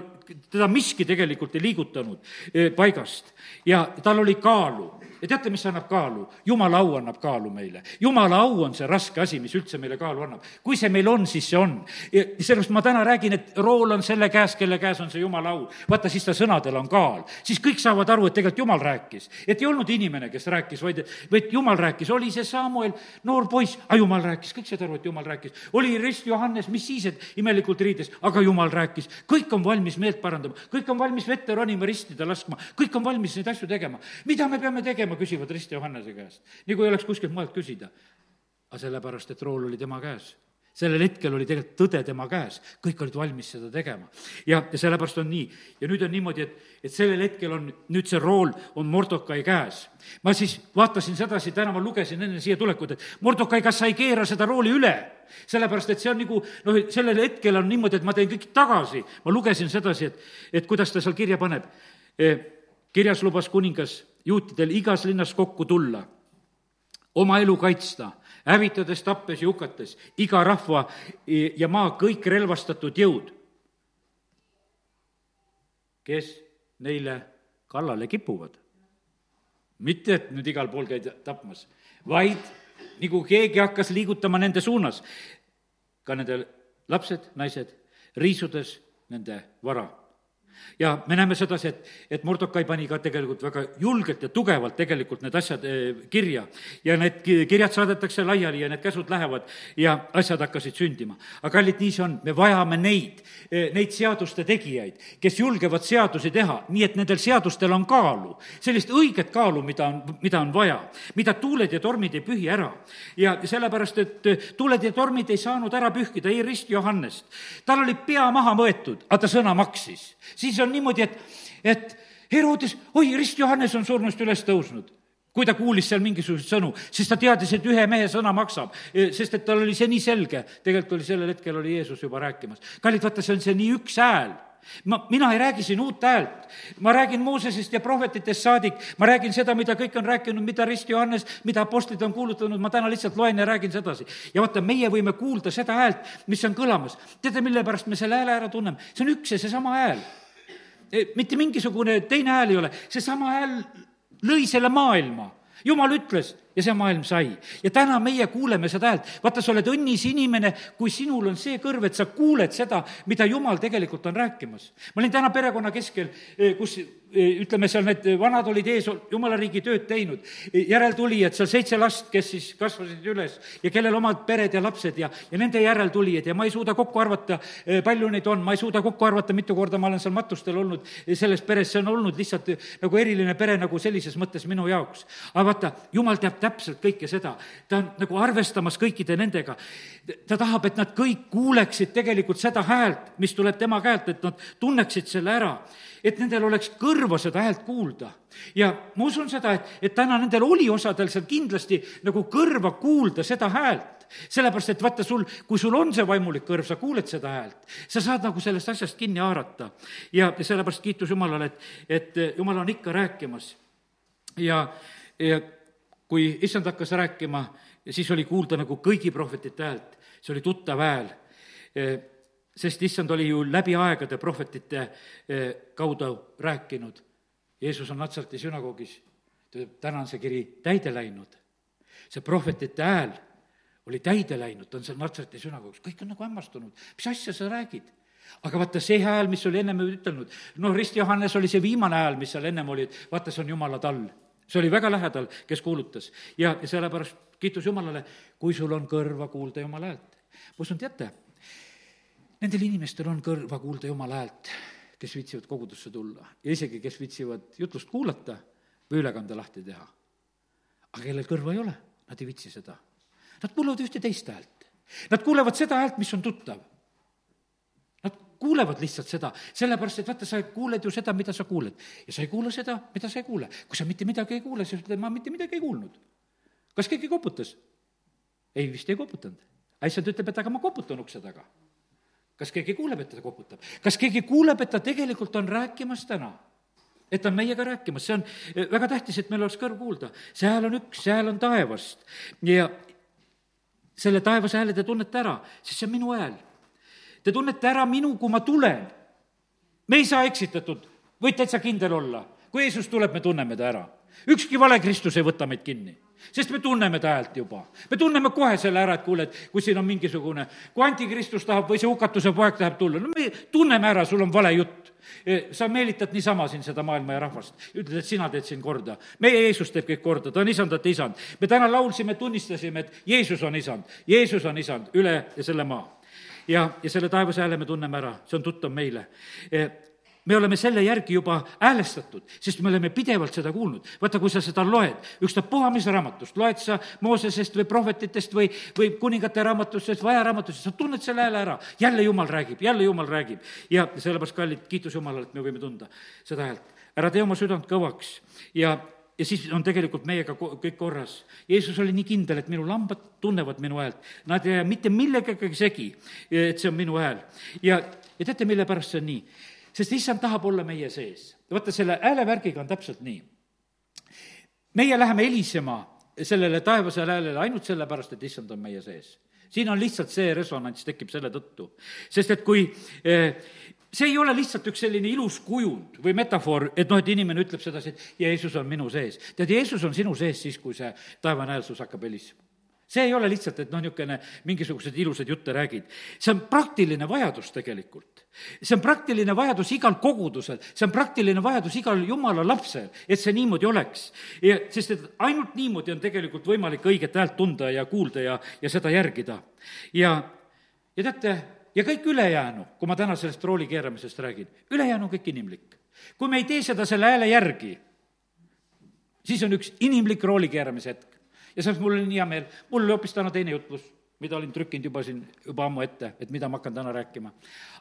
teda miski tegelikult ei liigutanud eh, paigast ja tal oli kaalu ja teate, mis annab kaalu? jumala au annab kaalu meile. jumala au on see raske asi, mis üldse meile kaalu annab. kui see meil on, siis see on. ja sellepärast ma täna räägin, et rool on selle käes, kelle käes on see jumala au. vaata, siis ta sõnadel on kaal. siis kõik saavad aru, et tegelikult jumal rääkis. et ei olnud inimene, kes rääkis, vaid, vaid jumal rääkis. oli see Samuel, noor poiss, aga jumal rääkis, kõik said aru, et jumal rääkis. oli Rist Johannes, mis siis, et imelikult riides, aga jumal rääkis. kõik on valmis meelt parandama, kõik on valmis vette ronima, ristida laskma, kõik on valmis neid asju tegema. mida me peame tegema? Tegema, küsivad Risti Johannese käest. nagu ei oleks kuskilt mujalt küsida. aga sellepärast, et rool oli tema käes sellel hetkel oli tegelikult tõde tema käes, kõik olid valmis seda tegema. ja, ja sellepärast on nii. ja nüüd on niimoodi, et, et sellel hetkel on, nüüd see rool on Mordokai käes. ma siis vaatasin sedasi, täna ma lugesin enne siia tulekut, et Mordokai, kas sa ei keera seda rooli üle? sellepärast, et see on nagu noh, sellel hetkel on niimoodi, et ma teen kõik tagasi. ma lugesin sedasi, et, et kuidas ta seal kirja paneb. Eh, kirjas lubas kuningas juutidel igas linnas kokku tulla, oma elu kaitsta, hävitades, tappes ja hukates iga rahva ja maa kõik relvastatud jõud, kes neile kallale kipuvad. mitte, et nüüd igal pool käid tapmas, vaid nagu keegi hakkas liigutama nende suunas, ka nende lapsed, naised, riisudes nende vara ja me näeme sedasi, et, et Mordokai pani ka tegelikult väga julgelt ja tugevalt tegelikult need asjad eh, kirja. ja need kirjad saadetakse laiali ja need käsud lähevad ja asjad hakkasid sündima. aga kallid, nii see on, me vajame neid, eh, neid seaduste tegijaid, kes julgevad seadusi teha, nii et nendel seadustel on kaalu. sellist õiget kaalu, mida on, mida on vaja, mida tuuled ja tormid ei pühi ära. ja sellepärast, et eh, tuuled ja tormid ei saanud ära pühkida ei Rist Johannest. tal oli pea maha mõetud, aga ta sõna maksis. siis on on niimoodi, et, et Herodes, oi, Rist Johannes on surnust üles tõusnud kui ta kuulis seal mingisuguseid sõnu, siis ta teadis, et ühe mehe sõna maksab, e, sest et tal oli see nii selge. tegelikult oli sellel hetkel oli Jeesus juba rääkimas. kallid, vaata, see on see nii üks hääl ma, mina ei räägi siin uut häält. ma räägin Moosesest ja prohvetitest saadik, ma räägin seda, mida kõik on rääkinud, mida Rist Johannes, mida apostlid on kuulutanud, ma täna lihtsalt loen ja räägin sedasi. ja vaata, meie võime kuulda seda häält, mis on kõlamas. teate, mille pärast me selle hääle ära tunneme? see on üks ja seesama hääl. E, mitte mingisugune teine hääl ei ole, seesama hääl lõi selle maailma. jumal ütles ja see maailm sai. ja täna meie kuuleme seda häält. vaata, sa oled õnnis inimene, kui sinul on see kõrv, et sa kuuled seda, mida Jumal tegelikult on rääkimas. ma olin täna perekonna keskel, eh, kus eh, ütleme, seal need vanad olid ees, jumala riigi tööd teinud, järeltulijad, seal seitse last, kes siis kasvasid üles ja kellel omad pered ja lapsed ja, ja nende järeltulijad ja ma ei suuda kokku arvata, eh, palju neid on, ma ei suuda kokku arvata, mitu korda ma olen seal matustel olnud selles peres, see on olnud lihtsalt nagu eriline pere nagu sellises mõttes minu jaoks. aga vaata, jumal teab täpselt, täpselt kõike seda. ta on nagu arvestamas kõikide nendega. ta tahab, et nad kõik kuuleksid tegelikult seda häält, mis tuleb tema käelt, et nad tunneksid selle ära. et nendel oleks kõrva seda häält kuulda. ja ma usun seda, et, et täna nendel oli osadel seal kindlasti nagu kõrva kuulda seda häält sellepärast, et vaata sul, kui sul on see vaimulik kõrv, sa kuuled seda häält, sa saad nagu sellest asjast kinni haarata. ja sellepärast kiitus Jumalale, et, et Jumal on ikka rääkimas. ja, ja kui issand hakkas rääkima, siis oli kuulda nagu kõigi prohvetite häält, see oli tuttav hääl. E, sest issand oli ju läbi aegade prohvetite e, kaudu rääkinud. Jeesus on Natsarti sünagoogis, ta ütleb, täna on see kiri täide läinud. see prohvetite hääl oli täide läinud, ta on seal Natsarti sünagoogis, kõik on nagu hämmastunud, mis asja sa räägid? Aga vaata, see hääl, mis oli ennem ütelnud, noh, Rist Johannes oli see viimane hääl, mis seal ennem oli, et vaata, see on jumala tall see oli väga lähedal, kes kuulutas. ja, sellepärast kiitus Jumalale, kui sul on kõrva kuulda Jumala häält. ma usun, teate, nendel inimestel on kõrva kuulda Jumala häält, kes viitsivad kogudusse tulla ja isegi, kes viitsivad jutlust kuulata või ülekande lahti teha. aga kellel kõrva ei ole, nad ei viitsi seda. Nad kuulevad ühte teist häält. Nad kuulevad seda häält, mis on tuttav kuulevad lihtsalt seda, sellepärast et vaata, sa kuuled ju seda, mida sa kuuled. ja sa ei kuula seda, mida sa ei kuule. kui sa mitte midagi ei kuule, siis ütled, ma mitte midagi ei kuulnud. kas keegi koputas? ei, vist ei koputanud. issand ütleb, et aga ma koputan ukse taga. kas keegi kuuleb, et ta koputab? kas keegi kuuleb, et ta tegelikult on rääkimas täna? et ta on meiega rääkimas, see on eh, väga tähtis, et meil oleks kõrv kuulda. see hääl on üks, see hääl on taevast ja selle taevase hääle te tunnete ära, sest see on minu hääl Te tunnete ära minu, kui ma tulen. me ei saa eksitatud, võid täitsa kindel olla. kui Jeesus tuleb, me tunneme ta ära. ükski vale Kristus ei võta meid kinni, sest me tunneme ta häält juba. me tunneme kohe selle ära, et kuule, et kui siin on mingisugune, kui antikristus tahab või see hukatuse poeg tahab tulla, no me tunneme ära, sul on vale jutt e, sa meelitad niisama siin seda maailma ja rahvast, ütled, et sina teed siin korda. meie Jeesus teeb kõik korda, ta on isandate isand. me täna laulsime, tunnistasime, et Jeesus on isand, Jeesus on isand üle ja selle maa ja, ja selle taevase hääle me tunneme ära, see on tuttav meile e, me oleme selle järgi juba häälestatud, sest me oleme pidevalt seda kuulnud. vaata, kui sa seda loed, ükstapuha mis raamatust, loed sa Moosesest või prohvetitest või, või kuningate raamatustest või ajaraamatustest, sa tunned selle hääle ära. jälle Jumal räägib, jälle Jumal räägib. ja sellepärast, kallid, kiitus Jumalale, et me võime tunda seda häält. ära tee oma südant kõvaks ja ja siis on tegelikult meiega kõik korras. Jeesus oli nii kindel, et minu lambad tunnevad minu häält. Nad ei jää mitte millegagi segi, et see on minu hääl. ja, ja teate, mille pärast see on nii? sest issand tahab olla meie sees. vaata, selle häälevärgiga on täpselt nii. meie läheme helisema sellele taevasele häälele ainult sellepärast, et issand on meie sees siin on lihtsalt see resonants tekib selle tõttu. sest et kui eh, see ei ole lihtsalt üks selline ilus kujund või metafoor, et noh, et inimene ütleb sedasi, et Jeesus on minu sees. tead, Jeesus on sinu sees siis, kui see taevane häälsus hakkab helisema. see ei ole lihtsalt, et noh, niisugune mingisuguseid ilusaid jutte räägid. see on praktiline vajadus tegelikult. see on praktiline vajadus igal kogudusel, see on praktiline vajadus igal jumala lapsel, et see niimoodi oleks. sest et ainult niimoodi on tegelikult võimalik õiget häält tunda ja kuulda ja, ja seda järgida. ja, ja teate, ja kõik ülejäänu, kui ma täna sellest rooli keeramisest räägin, ülejäänu on kõik inimlik. kui me ei tee seda selle hääle järgi, siis on üks inimlik rooli keeramise hetk. ja sellepärast mul oli nii hea meel, mul oli hoopis täna teine jutlus, mida olin trükkinud juba siin, juba ammu ette, et mida ma hakkan täna rääkima.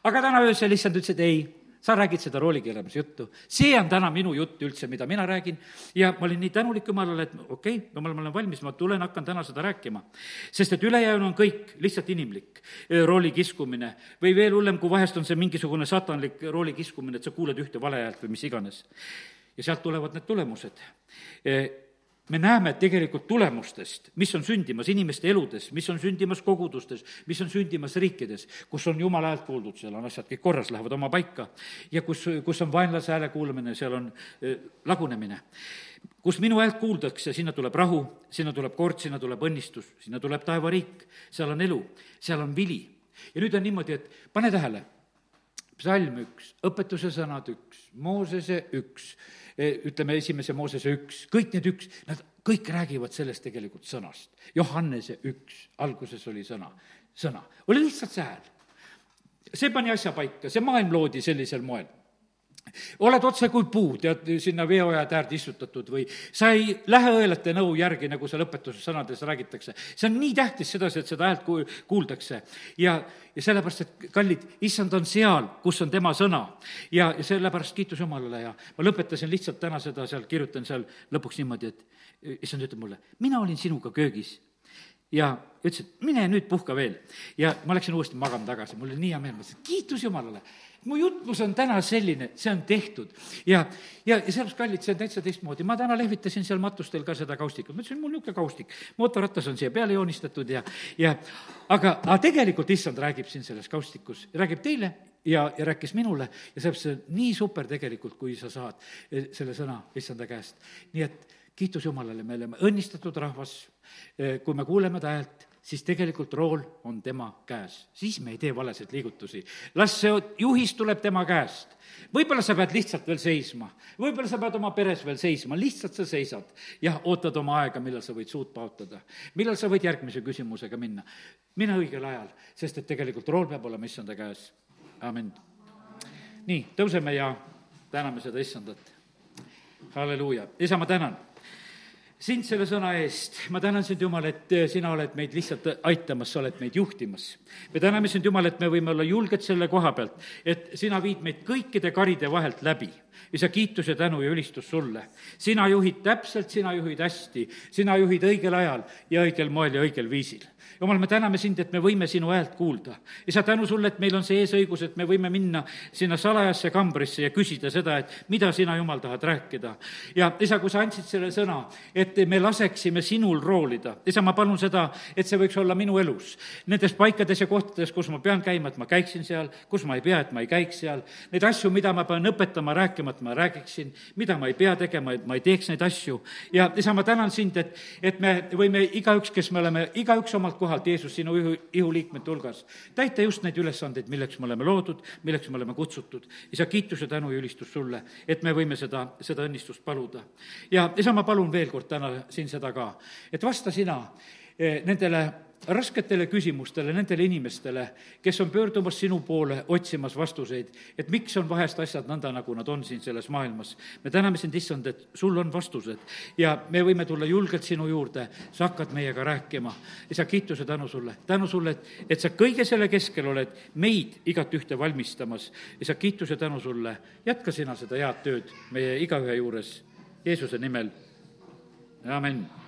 aga täna öösel issand ütles, et ei, sa räägid seda roolikeeramise juttu. see on täna minu jutt üldse, mida mina räägin ja ma olin nii tänulik Jumalale, et okei okay,, jumal, ma olen valmis, ma tulen, hakkan täna seda rääkima. sest et ülejäänu on kõik lihtsalt inimlik rooli kiskumine või veel hullem, kui vahest on see mingisugune satanlik rooli kiskumine, et sa kuuled ühte vale häält või mis iganes. ja sealt tulevad need tulemused me näeme tegelikult tulemustest, mis on sündimas inimeste eludes, mis on sündimas kogudustes, mis on sündimas riikides, kus on jumala häält kuuldud, seal on asjad kõik korras, lähevad oma paika. ja kus, kus on vaenlase hääle kuulamine, seal on äh, lagunemine. kus minu häält kuuldakse, sinna tuleb rahu, sinna tuleb kord, sinna tuleb õnnistus, sinna tuleb taevariik, seal on elu, seal on vili. ja nüüd on niimoodi, et pane tähele, psalm üks, õpetuse sõnad üks, Moosese üks ütleme, esimese Moosese üks, kõik need üks, nad kõik räägivad sellest tegelikult sõnast. Johannese üks, alguses oli sõna, sõna, oli lihtsalt see hääl. see pani asja paika, see maailm loodi sellisel moel oled otse kui puu, tead, sinna veoajade äärde istutatud või sa ei lähe õelate nõu järgi, nagu seal õpetuse sõnades räägitakse. see on nii tähtis sedasi, et seda häält ku-, kuuldakse. ja, ja sellepärast, et kallid, issand on seal, kus on tema sõna. ja, ja sellepärast kiitus Jumalale ja ma lõpetasin lihtsalt täna seda seal, kirjutan seal lõpuks niimoodi, et issand ütleb mulle, mina olin sinuga köögis ja ütles, et mine nüüd puhka veel. ja ma läksin uuesti magama tagasi, mul oli nii hea meel, ma ütlesin, kiitus Jumalale mu jutlus on täna selline, see on tehtud. ja, ja, ja sellepärast, kallid, see on täitsa teistmoodi. ma täna lehvitasin seal matustel ka seda kaustikut, ma ütlesin, mul niisugune kaustik, mootorratas on siia peale joonistatud ja, ja aga, aga tegelikult issand räägib siin selles kaustikus, räägib teile ja, ja rääkis minule ja sellepärast see on nii super tegelikult, kui sa saad eh, selle sõna issanda käest. nii et kiitus Jumalale, me oleme õnnistatud rahvas, kui me kuuleme ta häält siis tegelikult rool on tema käes. siis me ei tee valesid liigutusi. las see juhis tuleb tema käest. võib-olla sa pead lihtsalt veel seisma, võib-olla sa pead oma peres veel seisma, lihtsalt sa seisad ja ootad oma aega, millal sa võid suud paotada. millal sa võid järgmise küsimusega minna. mine õigel ajal, sest et tegelikult rool peab olema issanda käes. amin. nii, tõuseme ja täname seda issandat. halleluuja, isa, ma tänan sind selle sõna eest, ma tänan sind, Jumal, et eh, sina oled meid lihtsalt aitamas, sa oled meid juhtimas. me täname sind, Jumal, et me võime olla julged selle koha pealt, et sina viid meid kõikide karide vahelt läbi. Isa, kiitus ja tänu ja ülistus sulle. sina juhid täpselt, sina juhid hästi, sina juhid õigel ajal ja õigel moel ja õigel viisil jumal, me täname sind, et me võime sinu häält kuulda. isa, tänu sulle, et meil on see eesõigus, et me võime minna sinna salajasse kambrisse ja küsida seda, et mida sina, Jumal, tahad rääkida. ja isa, kui sa andsid selle sõna, et me laseksime sinul roolida, isa, ma palun seda, et see võiks olla minu elus. Nendes paikades ja kohtades, kus ma pean käima, et ma käiksin seal, kus ma ei pea, et ma ei käiks seal. Neid asju, mida ma pean õpetama, rääkima, et ma räägiksin, mida ma ei pea tegema, et ma ei teeks neid asju. ja isa, ma tänan sind, et, et me võime igaüks, kes me oleme, igaüks omalt kohalt, Jeesus, sinu ihu, ihuliikmete hulgas. täita just neid ülesandeid, milleks me oleme loodud, milleks me oleme kutsutud. isa, kiitus ja tänu ja ülistus sulle, et me võime seda, seda õnnistust paluda. ja isa, ma palun veel kord täna siin seda ka, et vasta sina eh, nendele rasketele küsimustele nendele inimestele, kes on pöördumas sinu poole otsimas vastuseid, et miks on vahest asjad nõnda, nagu nad on siin selles maailmas. me täname sind, issand, et sul on vastused ja me võime tulla julgelt sinu juurde, sa hakkad meiega rääkima. isa, kiituse tänu sulle, tänu sulle, et, et sa kõige selle keskel oled meid igatühte valmistamas. isa, kiituse tänu sulle, jätka sina seda head tööd meie igaühe juures Jeesuse nimel, amin